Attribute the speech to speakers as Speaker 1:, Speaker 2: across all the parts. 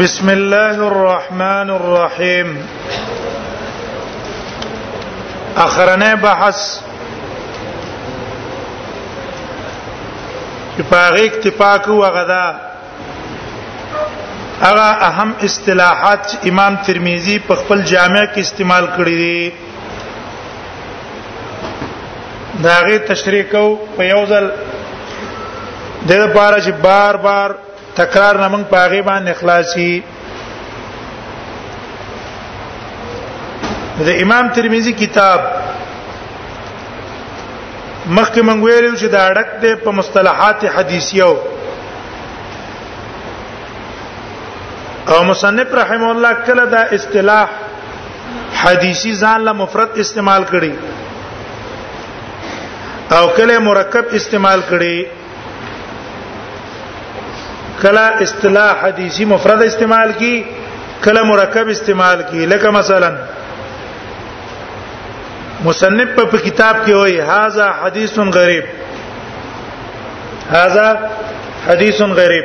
Speaker 1: بسم الله الرحمن الرحيم اخرنه بحث چې پاغه اکتفا کوو غدا هغه اهم اصطلاحات امام ترمذی په خپل جامع کې استعمال کړی دي دا غي تشریح کو په یو ځل د لپاره چې بار بار تکرار نه موږ پاغي باندې اخلاصي د امام ترمذی کتاب مخکې موږ ویلو چې دا اړک دی په مصطلحات حدیثیو او مصنف رحم الله کله دا اصطلاح حدیثی ځان له مفرد استعمال کړي او کله مرکب استعمال کړي کله اصطلاح حدیثی مفرد استعمال کی کله مرکب استعمال کی لکه مثلا مصنف په کتاب کې وایي هاذا حدیث غریب هاذا حدیث غریب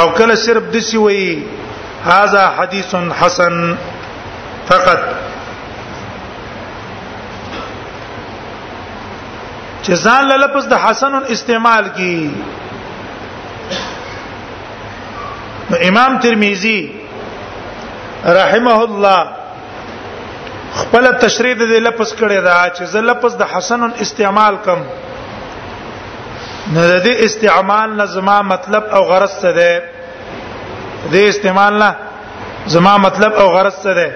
Speaker 1: او کله صرف د سی وی هاذا حدیث حسن فقط چې ځان له لفظ د حسن استعمال کی امام ترمذی رحمه الله خپل تشریح د لفظ کړي دا چې زه لفظ د حسن استعمال کم نو د دې استعمال نه زما مطلب او غرض څه ده دې استعمال نه زما مطلب او غرض څه ده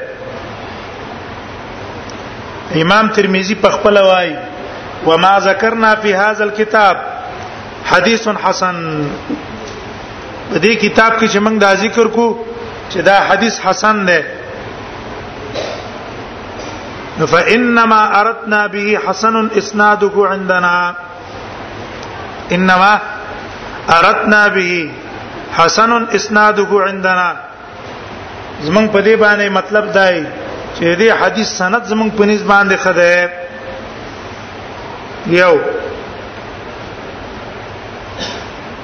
Speaker 1: امام ترمذی په خپل وای وما ذکرنا فی هذا الكتاب حدیث حسن په دې کتاب کې چې موږ دا ذکر کو چې دا حدیث حسن دی نو فانما اردنا به حسن اسناده عندنا انما اردنا به حسن اسناده عندنا زمون په دې باندې مطلب دی چې دې حدیث سند زمون په نسبت باندې خده یو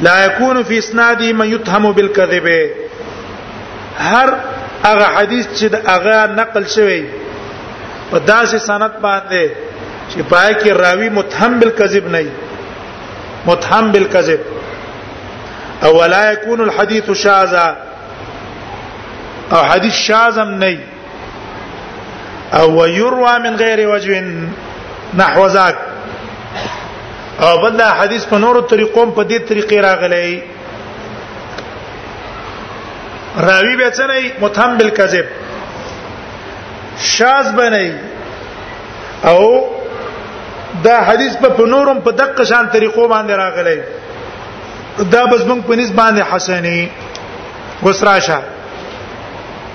Speaker 1: لا يكون في اسناده من يتهم بالكذب هر هغه حدیث چې د هغه نقل شوی په داسې سند باندې چې پای کې راوی متهم بالکذب نه متهم بالکذب او ولا يكون الحديث شاذا او حدیث شاذ هم نه او ويروى من غير وجه نحو ذاك او بل حدیث په نورو طریقو په دې طریقې راغلی راوی به څنګه متهم بالکذب شاذ بنئ او دا حدیث په نورم په دقه شان طریقو باندې راغلی دا بس موږ په نسبت باندې حسنی وسراشه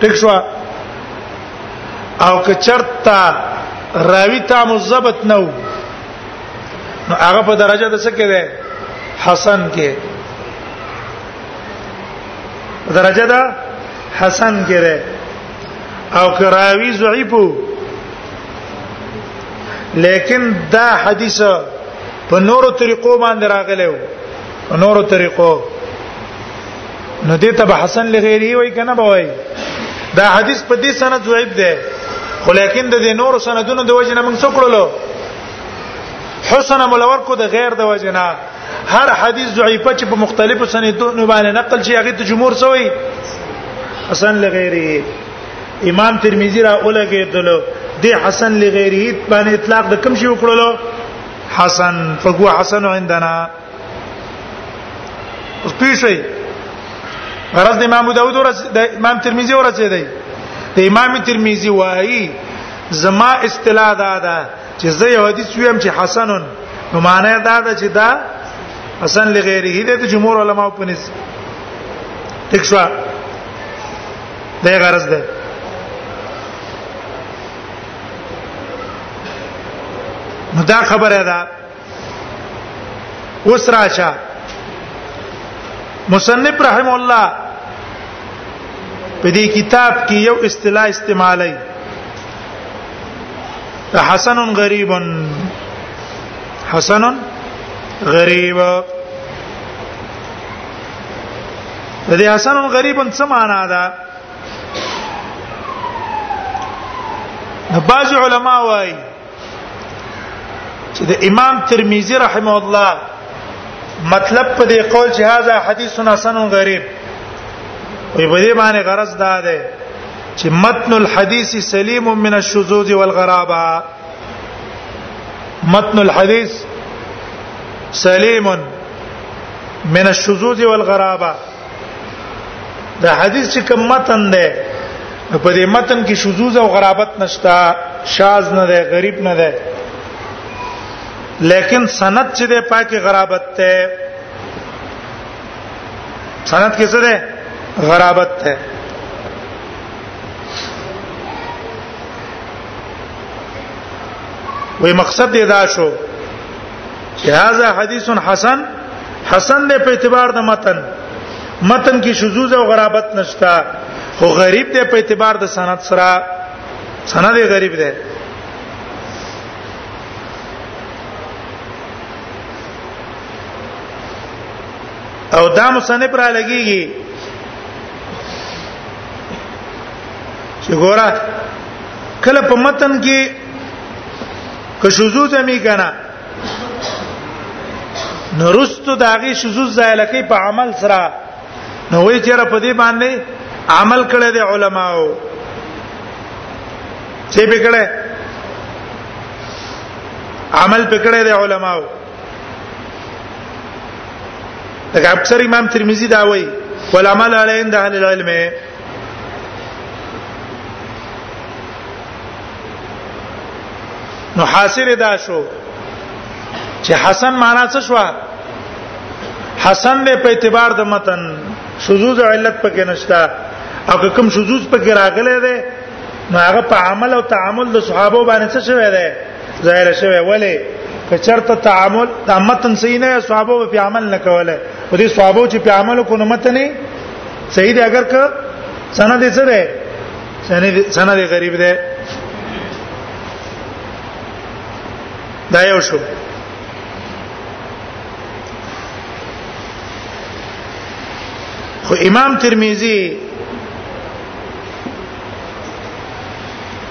Speaker 1: ټیک شو او که چرتا راوی تا مزبت نو نو هغه په درجه د څه کې ده حسن کې درجه ده حسن کې ده او که راوی ضعیفو لیکن دا حدیث په نورو طریقو باندې راغلی وو په نورو طریقو نو دې ته به حسن لغیره وای کنه به وای دا حدیث په دې سند ضعیف دی خو لیکن د دې نورو سندونو د وجنه موږ څه کړلو حسن ملور کو د غیر د وجنه هر حدیث ضعیفه چې په مختلفو سندونو باندې نقل شي هغه ته جمهور سوی حسن لغیره امام ترمذی را اولګېدل د حسن لغیره باندې اطلاق د کوم شی وکړلو حسن فهو حسن عندنا اوس پیښوي غرض د امام داوود ورس د امام ترمذی ورسې دی د امام ترمذی وایي زما اصطلاح دا ده چې زه یو حدیث ویم چې حسنن نو معنی دا ده چې دا حسن لغیره دی د جمهور علما په نس ټیک شو دا غرض ده نو دا خبره ده اوس راشه مصنف رحم الله په دې کتاب کې یو اصطلاح استعمالای حسن غریب حسن غریب د دې حسن غریب څه معنا ده بعض علما وايي چې د امام ترمذی رحم الله مطلب په دې قول چې هاذا حدیث حسن غریب وي په دې باندې غرض دا ده چې متن الحديث سلیم من الشذوذ والغرابه متن الحديث سلیم من الشذوذ والغرابه دا حدیث چې کوم متن ده په دې متن کې شذوذ او غرابت نشتا شاذ نه ده غریب نه ده لیکن سند چې ده پاکي غرابت ده سند کې څه ده غرابت ده وې مقصد دې دا شو چې هاذا حدیث حسن حسن دې په اعتبار د متن متن کې شذوذ او غرابت نشتا خو غریب دې په اعتبار د سند سره سند غریب دې او دا مصنف را لګيږي چې ګوره کله په متن کې که شذوذ می کنه نورستو داغي شذوذ زایل کوي په عمل سره نو وی چیرې په دې باندې عمل کړی دی علماو چې به کړی عمل پکړه دی علماو دا اکثر امام ترمذی دا وایي والعمل علی عند اهل العلم نو حاصل دا شو چې حسن معنا څه شو حسن دې په اعتبار د متن شذوذ علت پکې نشتا او کوم شذوذ پکې راغلی دی نو هغه په عمل او تعامل د صحابه باندې څه شوی دی ظاهر شوی ولی که چرته تعامل د متن صحیح نه صحابه په عمل نه کوله او دې صحابه چې په عمل کو نه متن نه صحیح دی اگر که سند یې څه دی سند یې غریب دی دا یو شو خو امام ترمذی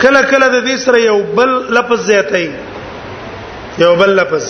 Speaker 1: کله کله د دې سره یو بل لفظ زیاتای یو بل لفظ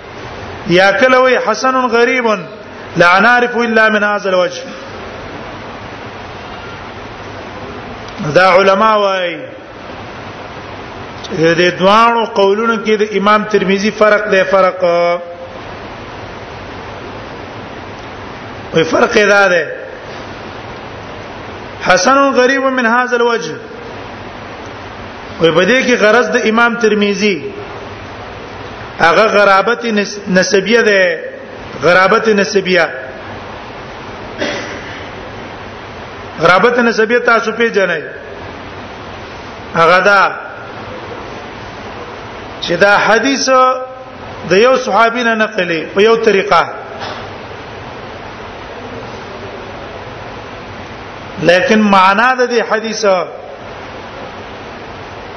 Speaker 1: یا کله وی حسن غریب لا نعرف الا من هذا الوجه دا علما وای د دوانو قولونو کې د امام ترمذی فرق دی فرق وي فرق دا ده حسن غریب من هذا الوجه وي بده کې غرض د امام ترمذی هغه غرابت نسبیه ده غرابت نسبیه غرابت نسبیه تاسو په جنای هغه دا چې دا حدیث د یو صحابي نه نقلې په یو طریقه لیکن معنا د دې حدیث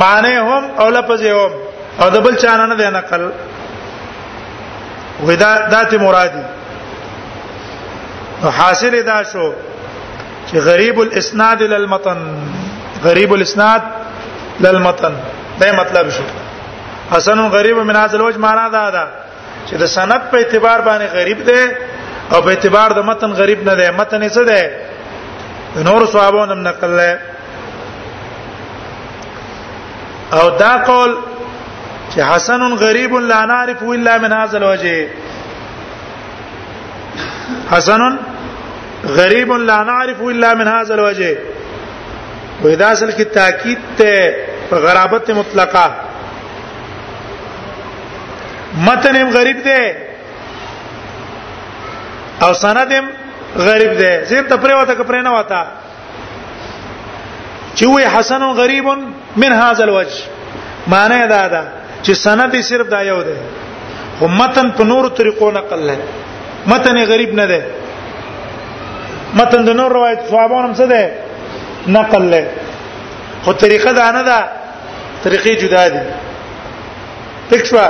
Speaker 1: معنی هم او لفظ هم او د بل چانه نه دی نقل ودا ذات مرادي حاصل دا شو چې غریب الاسناد للمتن غریب الاسناد للمتن دا مطلب شو حسن غریب من هذا الوجه معنا دا ده چې د سند په اعتبار باندې غریب دی او په اعتبار د متن غریب نه دی متن یې څه دی نور صحابو نم نقل له او دا قول چې حسن غریب لا نعرف الا من هذا الوجه حسن غریب لا نعرف الا من هذا الوجه ودا اصل کې تاکید ته غرابت مطلقه متن هم غریب دی او سند هم غریب دی زه ته پرې وته کپرې نه وتا چې وی حسن غریب من هاذ الوجه معنی دا ده چې سند یې صرف دا یو دی خو متن په نورو طریقو نقل لري متن غریب نه دی متن د نور روایت صحابانو څخه دی نقل لري خو طریقه دا نه ده طریقې جدا دي تکشوا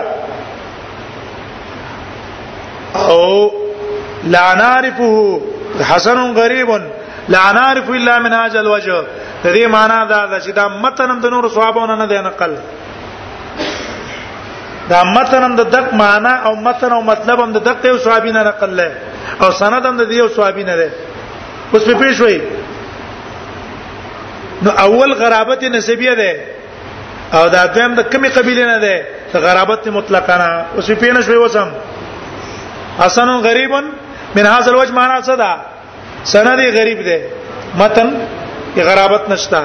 Speaker 1: او لا نعرفه حسن غریب لا نعرف الا من هذا الوجه د دې معنا دا ده چې دا متن د نور صحابهونو نه دی نقل دا متن د دق معنا او متن او مطلب هم د دق یو صحابي نه نقل لای او سند هم د یو صحابي نه دی اوس په پیښ وای نو اول غرابت نسبیه ده او دا دویم د کمی قبیله نه ده د غرابت مطلقه نه اوس په نه شوي وسم حسن غریب من هاذ الوجه معنا څه ده سند غریب ده متن غرابت نشتا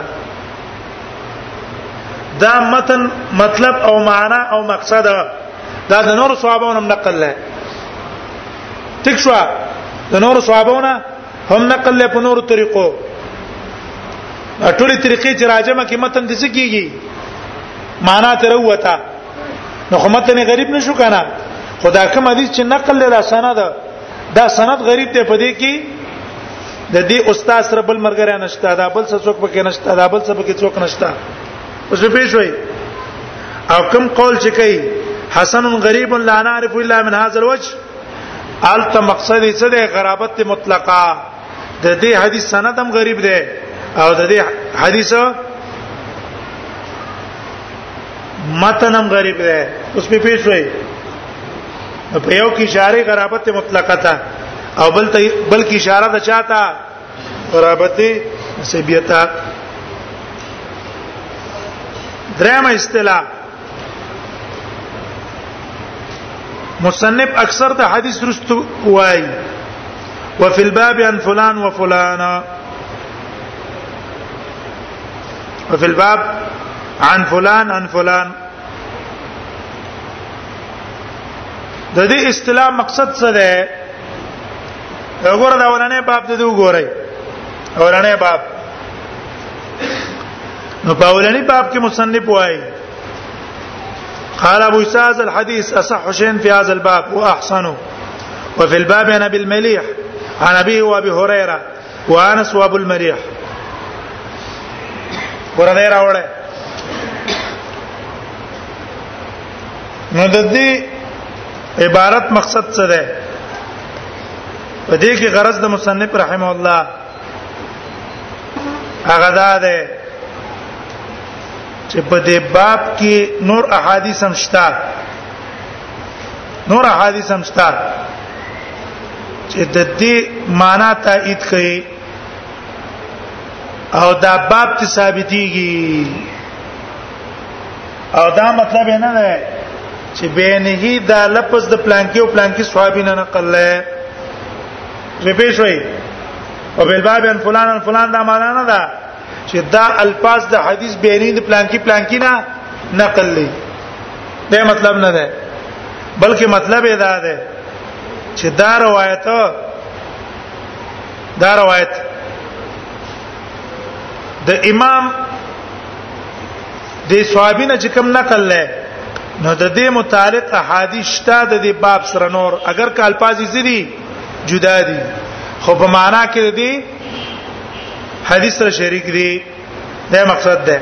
Speaker 1: دا متن مطلب او معنا او مقصد دا د نور صحابهونو نقل لای تک شو د نور صحابهونو هم نقل له په نورو طریقو ټولې طریقې چې راجمه کې متن د څه کیږي معنا تر وته نو خو متن غریب نشو کنه خدا کوم حدیث چې نقل له سند دا سند غریب ته پدې کې د دې استاد سره بل مرګره نشته دا بل څه څوک پکې نشته دا بل څه پکې څوک نشته اوس په شوي او کوم قول چې کوي حسن غریب لا نعرف الا من هذا الوجه الته مقصد یې څه دی غرابت مطلقه د دې حدیث سند هم غریب دی او د دې حدیث متن هم غریب دی اوس په پیښ وای په یو کې اشاره غرابت مطلقه تا او بل ته بلکې اشاره د چاته غرابت سبیتا درېمه اصطلاح مصنف اکثر د حدیث رستو وای وفي الباب عن فلان وفلانا وفي الباب عن فلان عن فلان د دې اصطلاح مقصد څه دی وګوره دا ولنې باب دې وګورئ ورنه باب نو په اولنی باب کې مصنف وایي قال ابو اساس الحديث اصح شيء في هذا الباب واحسنه وفي الباب انا بالمليح عن ابي وابي هريره وانس وابو المريح ورته راوړل نو د دې عبارت مقصد څه ده په دې کې غرض د مصنف رحم الله هغه دا ده چې په دې باب کې نور احادیث هم شته نور احادیث هم شته چې د دې معنا تایید کړي او دا باب ته ثابتيږي او دا مطلب نه ده چې بینه دا لفظ د پلانکی او پلانکی صحابین نه قله مې پیش وای او بل باب ان فلان ان فلان دا معنا نه ده چې دا الفاظ د حدیث بیرین د پلانکی پلانکی نه نقل لې دا مطلب نه ده بلکې مطلب یې دا ده چې دا روایت دا روایت د امام د صحابي نه چې کوم نقل لې نو د دې متعلق احادیث شته د دې باب سره نور اگر که الفاظ یې جدا دي خو په معنا کې دي حدیث سره شریک دي دا مقصد ده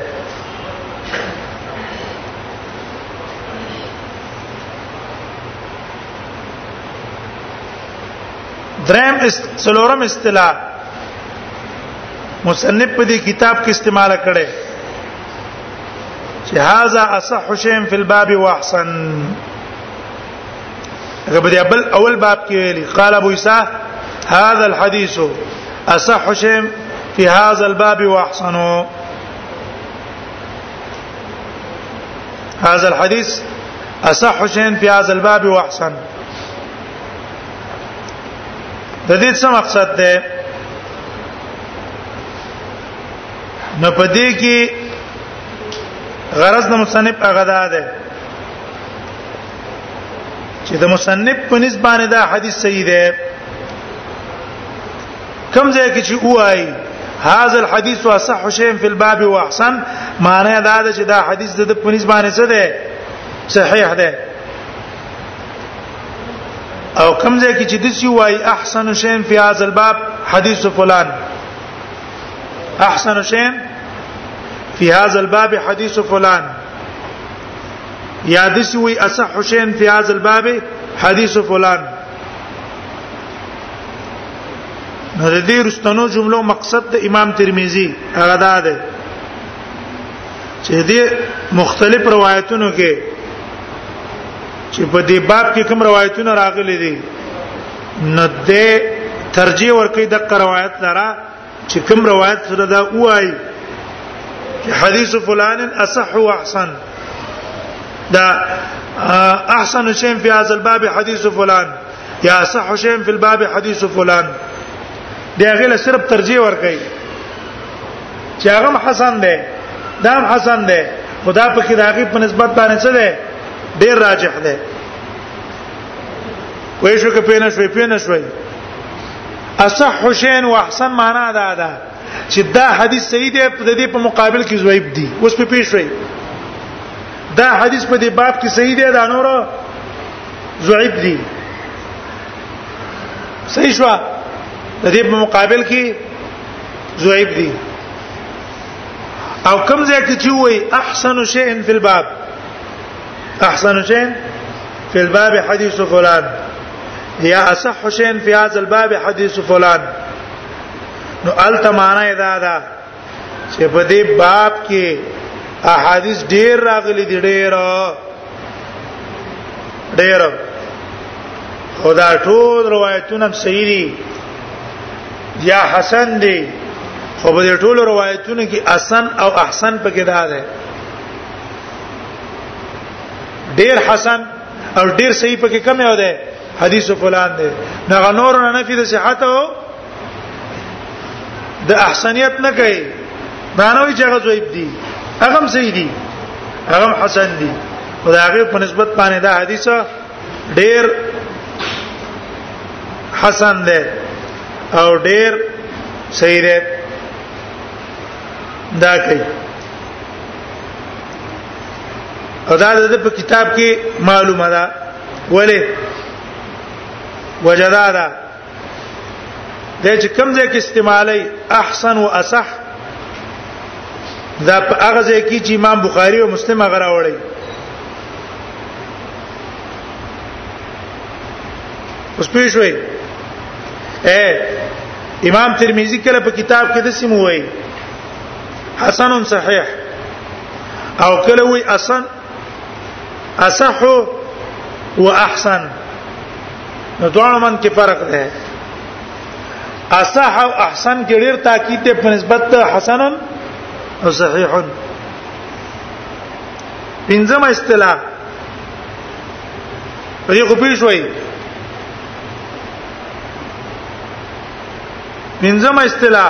Speaker 1: درم سلورم اصطلاح مصنف په دې کتاب کې استعمال کړي چې هاذا اصح شيء في الباب واحسن هغه په بل اول باب کې ویلي قال ابو عيسى هذا الحديث اصح شيء في هذا الباب واحسنه هذا الحديث اصح شيء في هذا الباب واحسن د دې څه مقصد ده نو په دې کې غرض د مصنف هغه ده چې د مصنف په نسبانه دا حدیث صحیح دی کم ځای کې چې وایي هاذ الحديث اصح شيء في الباب واحسن معنی دا ده چې دا حدیث د په نسبانه څه دی صحیح دی او کم ځای کې چې د سی وایي احسن شيء في هاذ الباب حديث فلان احسن شيء في هذا الباب حديث فلان یاد سی وی اصح حسین فی هذا الباب حدیث فلان نو د دې رستنو جملو مقصد د امام ترمذی هغه دا ده چې دې مختلف روایتونو کې چې په دې باب کې کوم روایتونه راغلي دي نو دې ترجیح ورکړي د روایت لره چې کوم روایت سره دا وایي چې حدیث فلان اصح او احسن دا احسن شيء في هذا الباب حديث فلان یا اصح شيء في الباب حديث فلان دی هغه له صرف ترجیح ور کوي چې هغه حسن دی دا حسن دی خدا په کې داغي په نسبت باندې څه دی ډیر راجح دی وای شو کې پینې شوې پینې شوې اصح حسین واحسن معنا دا ده چې دا حدیث صحیح دی د دې په مقابل کې ضعیف دی اوس په پیښ وي دا حدیث په دې باب کې صحیح دی دا نور ضعیف دی صحیح شو د دې په مقابل کې ضعیف دی او کوم ځای کې چې وای احسن شیء فی الباب احسن شیء فی الباب حدیث فلان یا اصح حسین فی هذا الباب حدیث فلان نو الته معنی دا ده چې په دې باب کې احادیث ډیر راغلي دي ډیر ډیر خدا ټول روایتونه صحیح دي یا حسن دي خو په دې ټولو روایتونو کې حسن او احسن پکې ده ډیر حسن او ډیر صحیح پکې کم یو ده حدیث فلان ده نه نور نه نفي د صحت او د احسنیت نه کوي دا نه وی چې هغه ضعیف دي هغه هم صحیح دي هغه هم حسن دي او دا هغه په نسبت باندې دا حدیث ډیر حسن ده او ډیر صحیح ده دا کوي او دا د کتاب کې معلومه ده ولی وجدارا د چې کوم ځای کې استعمالي احسن او اصح دا په هغه ځای کې چې امام بخاری او مسلم هغه راوړي اوس پوه شئ اے امام ترمذی کله په کتاب کې د سیمو وایي حسن صحیح او کله وی احسن اصح و احسن نو دوه من کې فرق دی اصح او احسن کې ډیر تاکید دی په نسبت ته حسن او صحیح پنځم اصطلاح په دې خو پیښ وای پنځم اصطلاح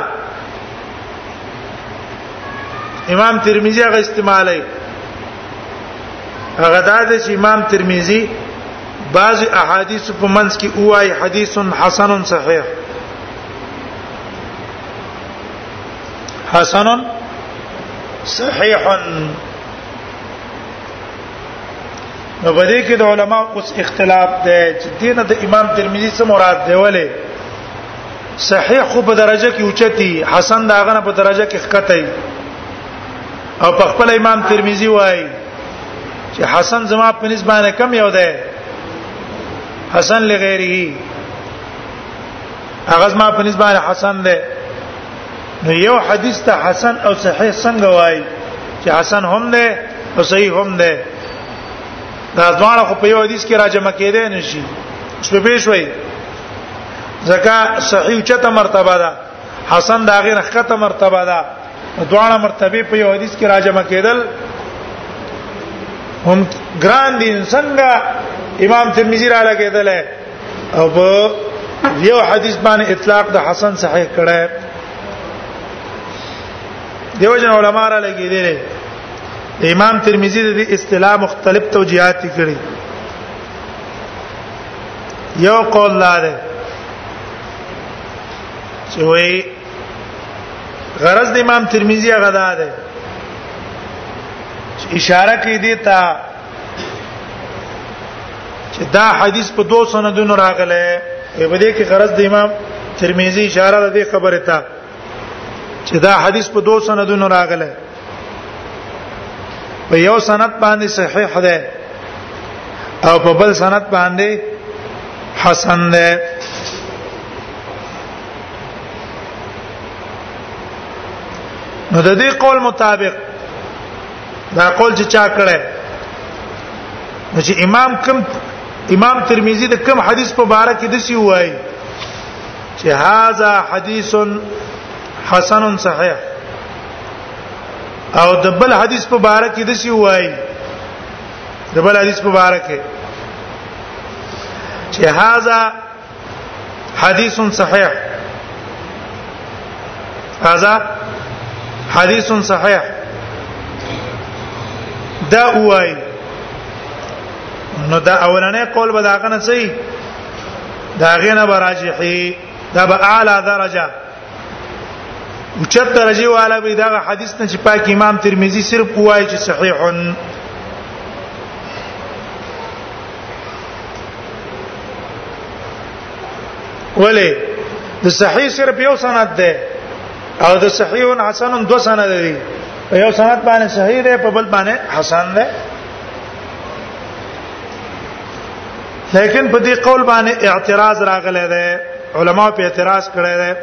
Speaker 1: امام ترمذی هغه استعمالي هغه دا د امام ترمذی بعض احادیث په منځ کې اوای حدیث حسن صحیح حسن صحیح نو په دې کې د علما اوس اختلاف دی چې دینه د امام ترمذی سره مراد دی ولې صحیح خو په درجه کې اوچتي حسن دا غنه په درجه کې ښکته او په خپل امام ترمذی وایي چې حسن زما په نسبت باندې کم یو دی حسن لغیره هغه زما په نسبت باندې حسن دی نو یو حدیث ته حسن او صحیح څنګه وایي چې حسن هم دی او صحیح هم دی دا ځوان خو په یو حدیث کې راجمه کېدای نشي شپې شوي ځکه صحیح چته مرتبه ده حسن دا غیر خطه مرتبه ده دواړه مرتبه په یو حدیث کې راجم کېدل هم ګران دي څنګه امام ترمذی را لګېدل او په یو حدیث باندې اطلاق د حسن صحیح کړه دیو جن علماء را لګېدل امام ترمذی د اصطلاح مختلف توجیهات کړي یو قول لاره چې وایي غرض د امام ترمذی هغه ده چې اشاره کوي دی ته چې دا حدیث په دوه سندونو راغلی وي په دې کې غرض د امام ترمذی اشاره ده خبره ته چې دا حدیث په دوه سندونو راغلی په یو سند باندې صحیح ده او په بل سند باندې حسن ده نو د دې قول مطابق دا قول چې چا کړه نو چې امام کوم امام ترمذی د کوم حدیث په باره کې دسی وایي چې هاذا حدیث حسن صحیح او د بل حدیث په باره کې د سی وای د بل حدیث په باره کې چې هاذا حدیث صحیح هاذا حدیث صحیح دا وای نو دا اولنې قول به دا کنه صحیح دا غینه براجحي دا به اعلی درجه اوچت درجه والا به دا حدیث نه چې پاک امام ترمذی صرف کوای چې صحیح ولی د صحیح صرف یو سند ده او د صحیح او حسن دو سند دي یو سند باندې صحیح ده په بل باندې حسن ده لیکن په دې قول باندې اعتراض راغلی دی علما په اعتراض کړی دی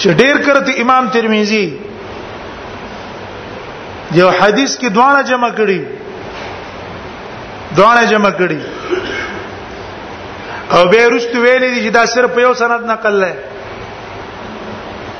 Speaker 1: چې ډیر کرت امام ترمذی یو حدیث کې دواړه جمع کړي دواړه جمع کړي او به رښت ویلې چې دا صرف یو سند نقل لای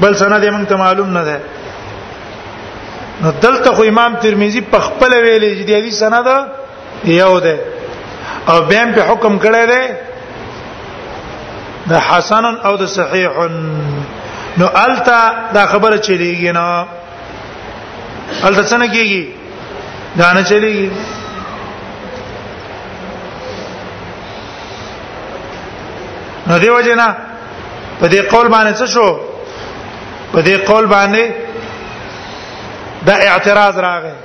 Speaker 1: بل سند یې مونږ ته معلوم نه ده نو دلته خو امام ترمذی په خپل ویلې چې د دې سند یو ده او بهم په حکم کړی دی د حسن او د صحیح نو التا دا خبره چلیږي نه التا څنګه کیږي دا نه چلیږي نو دیو جنا په دې قول باندې څه شو په دې قول باندې دا اعتراض راغی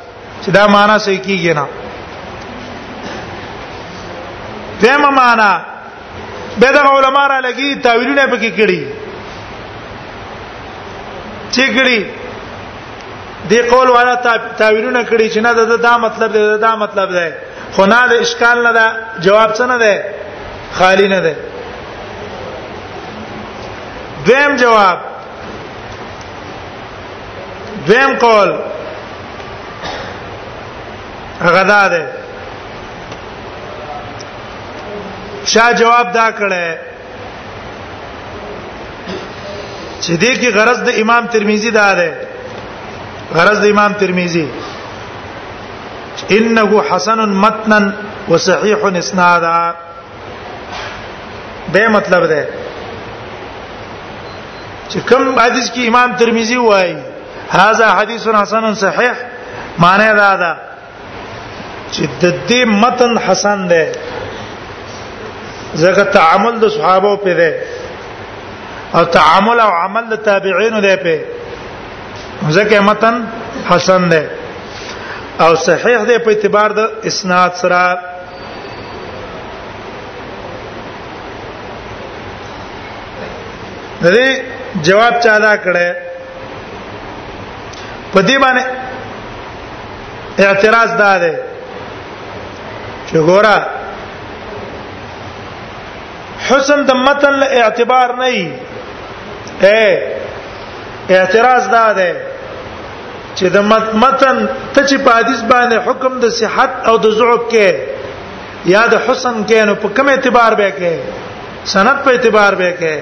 Speaker 1: چې دا معنا صحیح کیږي نه دمه معنا به دا علماء را لګي تعویلونه پکې کړی چې کړی دی قول والا تعویلونه کړی چې نه دا, دا مطلب دی دا مطلب دی خو نه د اشکال نه دا جواب څه نه دی خالی نه دی دویم جواب دویم قول هغه دا ده شاه جواب دا کړه چې دې کې غرض د امام ترمذی دا ده غرض د امام ترمذی انه حسن متنا وصحيح اسنادا به مطلب ده چې کوم حدیث کې امام ترمذی وایي هاذا حدیث حسن صحیح معنی دا ده چې د دې متن حسن ده زګه تعامل د صحابه په ده او تعامل او عمل د تابعین ده په زګه متن حسن ده او صحیح ده په اعتبار د اسناد سره دې جواب چا دا کړه په دې باندې اعتراض دا دی چې ګوره حسن د متن له اعتبار نه ای اعتراض دا دی چې د متن ته چې په حدیث باندې حکم د صحت او د ضعف کې یا د حسن کې نو په کوم اعتبار به کې سند په اعتبار به کې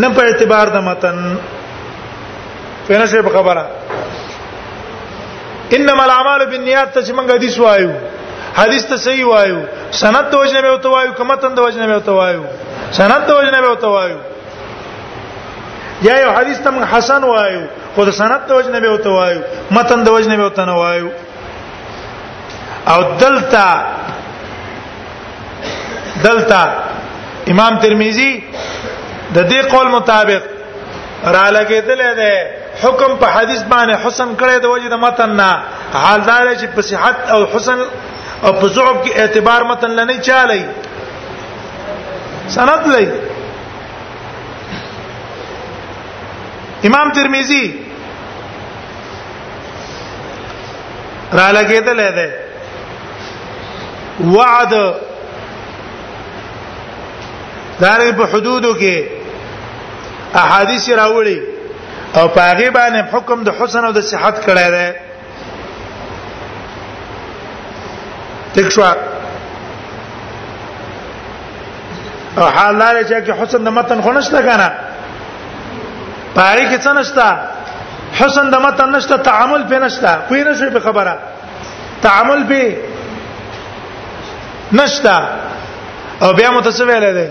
Speaker 1: نه په اعتبار د متن فینا شی په خبره انما الاعمال بالنیات ته چې موږ حدیث وایو حدیث ته صحیح وایو سند ته وجنه به وتوایو کوم متن ته وجنه به وتوایو سند ته وجنه به وتوایو یا یو حدیث ته موږ حسن وایو خو د سند د وجنه به وته وایو متن د وجنه به وته نه وایو او دلتا دلتا امام ترمذی د دې قول مطابق را لګیدل دی حکم په حدیث باندې حسن کړي د وجه د متن نه حال دا چې په صحت او حسن او په ضعف کې اعتبار متن لنی چالي سند لای امام ترمذی را لګیدل دی وعد داري په حدودو کې احادیث راوړي او په هغه باندې حکم د حسن او د صحت کړی دی ټیک شو او حال لاره چې کې حسن د متن خو نشته کنه پاره کې څه نشته حسن د متن نشته تعامل په نشته کوی نشي په خبره تعامل په نشته او بیا متصوی ویل دی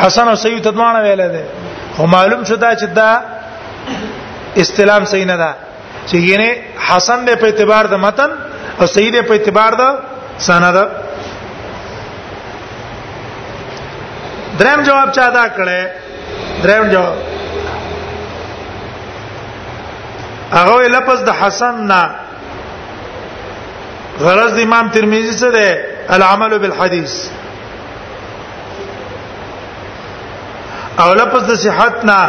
Speaker 1: حسن او سید تدمانه ویل دی او معلوم شو دا چې دا استلام صحیح نه ده چې ګینه حسن دی په اعتبار د متن او صحیح دی په اعتبار د سند دریم جواب چا ادا کړي دریم جواب هغه لفظ د حسن نه غرض د امام ترمذی څه ده العمل بالحديث او لفظ د صحت نه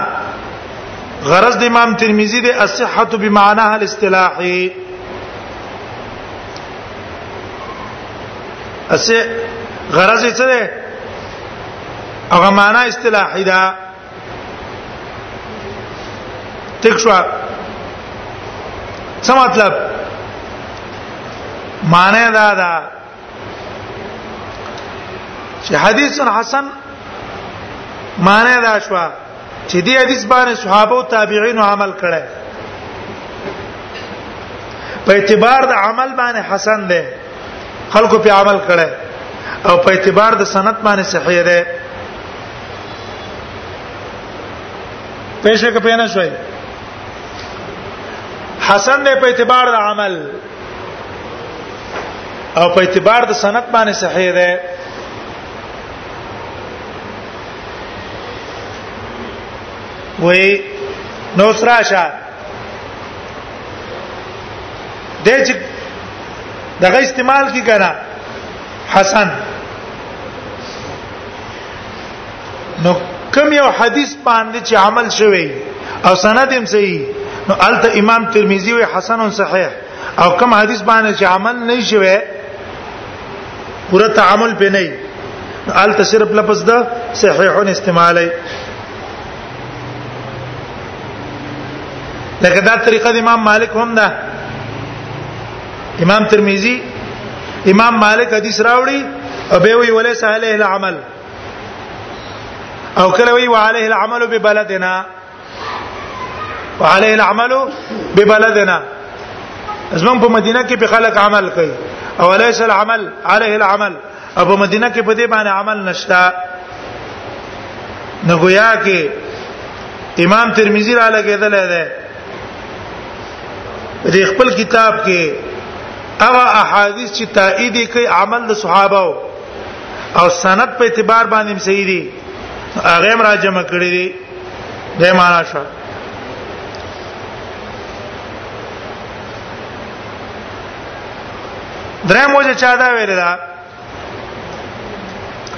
Speaker 1: غرض د امام ترمذی د الصحه بمعناها الاصطلاحي اسه غرض یې څه ده هغه معنا اصطلاحي ده تکشوا څه مطلب معنا دا ده چې حدیث حسن معنی دا شو چې دې حدیث باندې صحابه او تابعین عمل کړي په اعتبار د عمل باندې حسن دی خلکو په عمل کړي او په اعتبار د سند باندې صحیح دی پېښه کې پېنه شوي حسن دی په اعتبار د عمل او په اعتبار د سند باندې صحیح ده وې نو سره شه د چې دغه استعمال کی کنه حسن نو کوم یو حدیث باندې چې عمل شوی او سند هم صحیح نو الته امام ترمذی وی حسن صحیح او کوم حدیث باندې چې عمل نه شوی پورا تعامل به نه الته صرف لفظ دا صحیحون استعمالای لکه دا طریقه د امام مالک هم ده امام ترمذی امام مالک حدیث راوړي او به وی ولې سهله العمل او کله وی وعليه العمل ببلدنا وعليه العمل ببلدنا زمون په مدینه کې په خلک عمل کوي او ليس العمل عليه العمل او په مدینه کې په دې باندې عمل نشتا نو گویا کې امام ترمذی را لګیدل دی د خپل کتاب کې هغه احادیث چې تایید کوي عمل د صحابه او سند په اعتبار باندې صحیح دي هغه را جمع کړی دي د معنا شو درې موجه چا دا ویل دا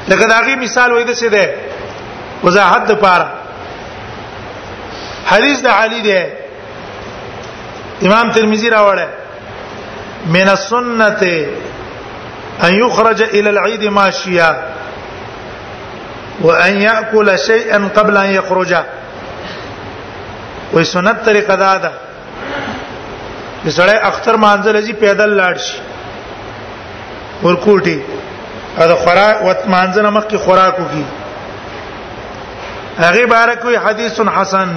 Speaker 1: لکه دا غي مثال وای د څه ده وضاحت د پاره حدیث د علی ده امام ترمذی راوړی من السنه ان يخرج الى العيد ماشيا وان ياكل شيئا قبل ان يخرج وي سنت طریقه دا ده چې سړی اختر مانځل شي پیدل لاړ شي ورکوټي او د خوراک وت مانځنه مخکې خوراک وکي هغه بارک وی حدیث حسن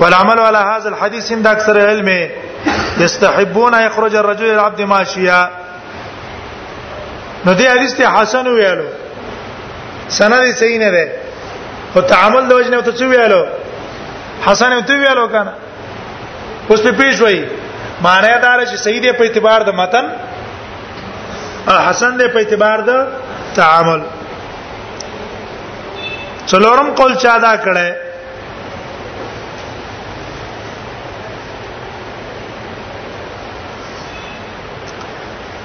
Speaker 1: والعمل على هذا الحديث عند اكثر العلم يستحبون يخرج الرجل العبد ماشيا نو دې حدیث ته حسن ویلو سند یې صحیح نه ده او تعامل د وجنه ته څه ویلو حسن ته ویلو کنه اوس په پیښ وای معنی دا چې صحیح دی په اعتبار د متن او حسن دی په اعتبار د تعامل څلورم قول چا دا کړه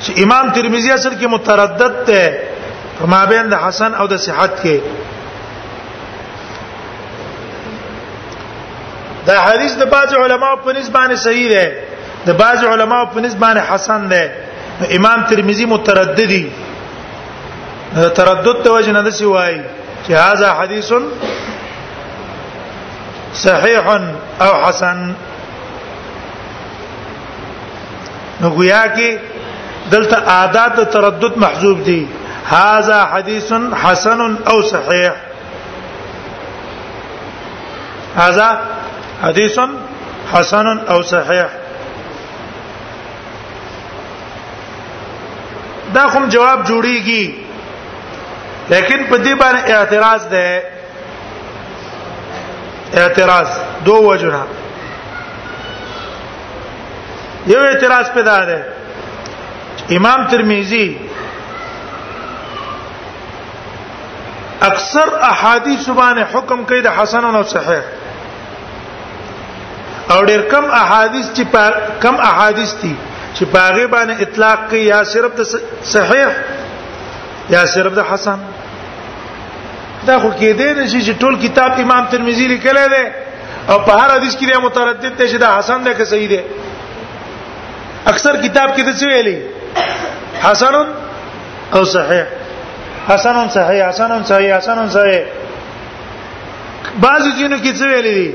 Speaker 1: چې امام ترمذی اصل کې متردد ته په مابین د حسن او د صحت کې دا حدیث د بعض علما په نسبانه صحیح دی د بعض علما په نسبانه حسن دی امام ترمذی مترددی تردد ته وجه نه دسی وای چې هاذا حدیث صحیح او حسن نو گویا کې دلته عادت تردد محذوب دي هاذا حدیث حسن او صحیح هذا حديث حسن او صحيح دا کوم جواب جوړیږي لیکن په دې باندې اعتراض ده اعتراض دو وجنه یو اعتراض پیدا ده امام ترمذی اکثر احادیث باندې حکم کوي د حسن او صحیح او ډېر کم احادیث چې کم احادیث دي چې پاغه باندې اطلاق کوي یا صرف د صحیح یا صرف د حسن دا خو کې دې نشي چې ټول کتاب امام ترمذی لیکل دی او په هر حدیث کې دی متردد دی چې دا حسن دی که صحیح دی اکثر کتاب کې د څه ویلي حسن او صحیح حسن صحیح حسن صحیح حسن صحیح بعضی جنو کې څه ویل دي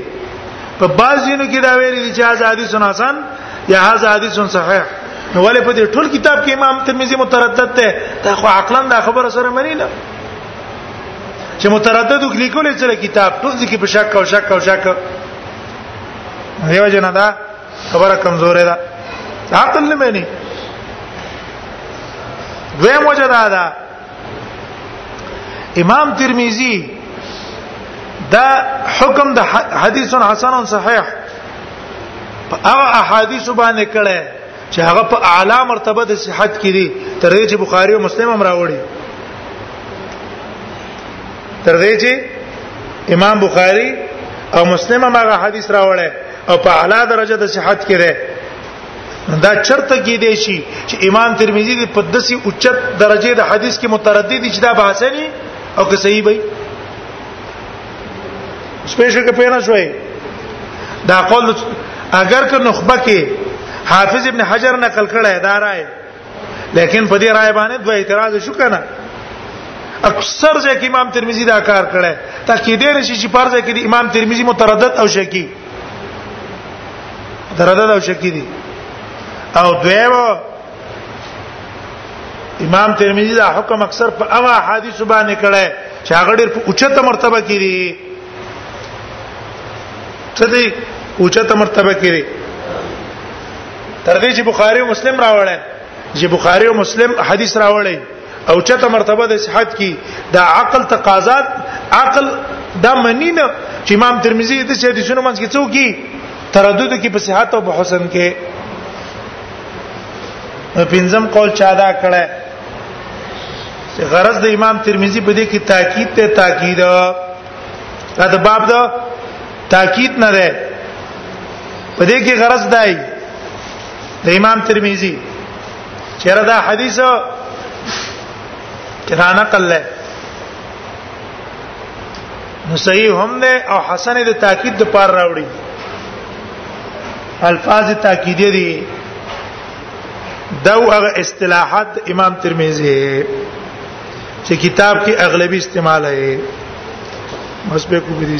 Speaker 1: په بعضی جنو کې دا ویل دي چې از حدیث حسن یا از حدیث صحیح نو ولې په دې ټول کتاب کې امام ترمذی متردد ده دا خو عقلا دا خبره سره مری نه چې متردد وکړي سره کتاب ټول ځکه په شک او شک او شک دیو جنا دا خبره کمزورې ده عقل نه مې نه دوی موجه دا ده امام ترمذی دا حکم د حدیث حسن صحیح په هغه احادیث باندې کړه چې هغه په اعلی مرتبه د صحت کې دي تر دې چې بخاری او مسلم هم راوړي تر دې چې امام بخاری او مسلم هم هغه حدیث راوړي او په اعلی درجه د صحت کې ده دا چرته کې دی شي چې امام ترمذی د پدسی اوچت درجه د حدیث کې متردد چې دا بحثنی او که صحیح وي سپیشل کې پیدا شوې دا قول اگر که نخبه کې حافظ ابن حجر نقل کړه دا راي لیکن په دې رائے باندې دوه اعتراض شو کنه اکثر ځکه امام ترمذی دا کار کړي تاکید لري چې فرض کې د امام ترمذی متردد او شکی تردد او شکی دي او دویم امام ترمذی دا حکم اکثر په اما حدیث باندې کړي چې هغه ډېر په اوچته مرتبه کې دي څه دی اوچته مرتبه کړي ترغه چې بخاری او مسلم راوړل چې بخاری او مسلم حدیث راوړل او چته مرتبه د صحت کی دا عقل تقاضا عقل دا منی نه چې امام ترمذی د څه د شنو منځ کې څوک کی تردد کی په صحت او په حسن کې پنځم قول چا دا کړه غرض د امام ترمذی په دې کې تاکید ته تاکید دا د باب دا تاکید نه ده په دې کې غرض دی د امام ترمذی چیرې دا حدیث کرا نقل له نو صحیح هم ده او حسن د تاکید د پار راوړي الفاظ تاکیدی دي دا هغه اصطلاحات امام ترمذی چې کتاب کې اغلبي استعمال یې مسبه کو دي